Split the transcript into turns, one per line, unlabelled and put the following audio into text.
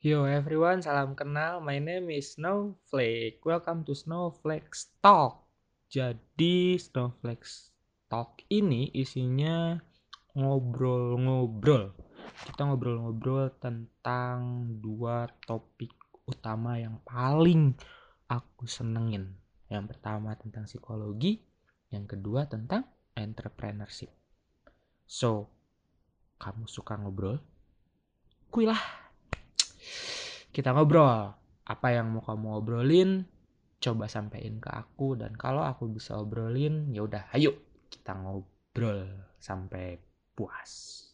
Yo everyone, salam kenal. My name is Snowflake. Welcome to Snowflake Talk. Jadi Snowflake Talk ini isinya ngobrol-ngobrol. Kita ngobrol-ngobrol tentang dua topik utama yang paling aku senengin. Yang pertama tentang psikologi, yang kedua tentang entrepreneurship. So, kamu suka ngobrol? Kuilah kita ngobrol. Apa yang mau kamu obrolin, coba sampein ke aku dan kalau aku bisa obrolin, ya udah, ayo kita ngobrol sampai puas.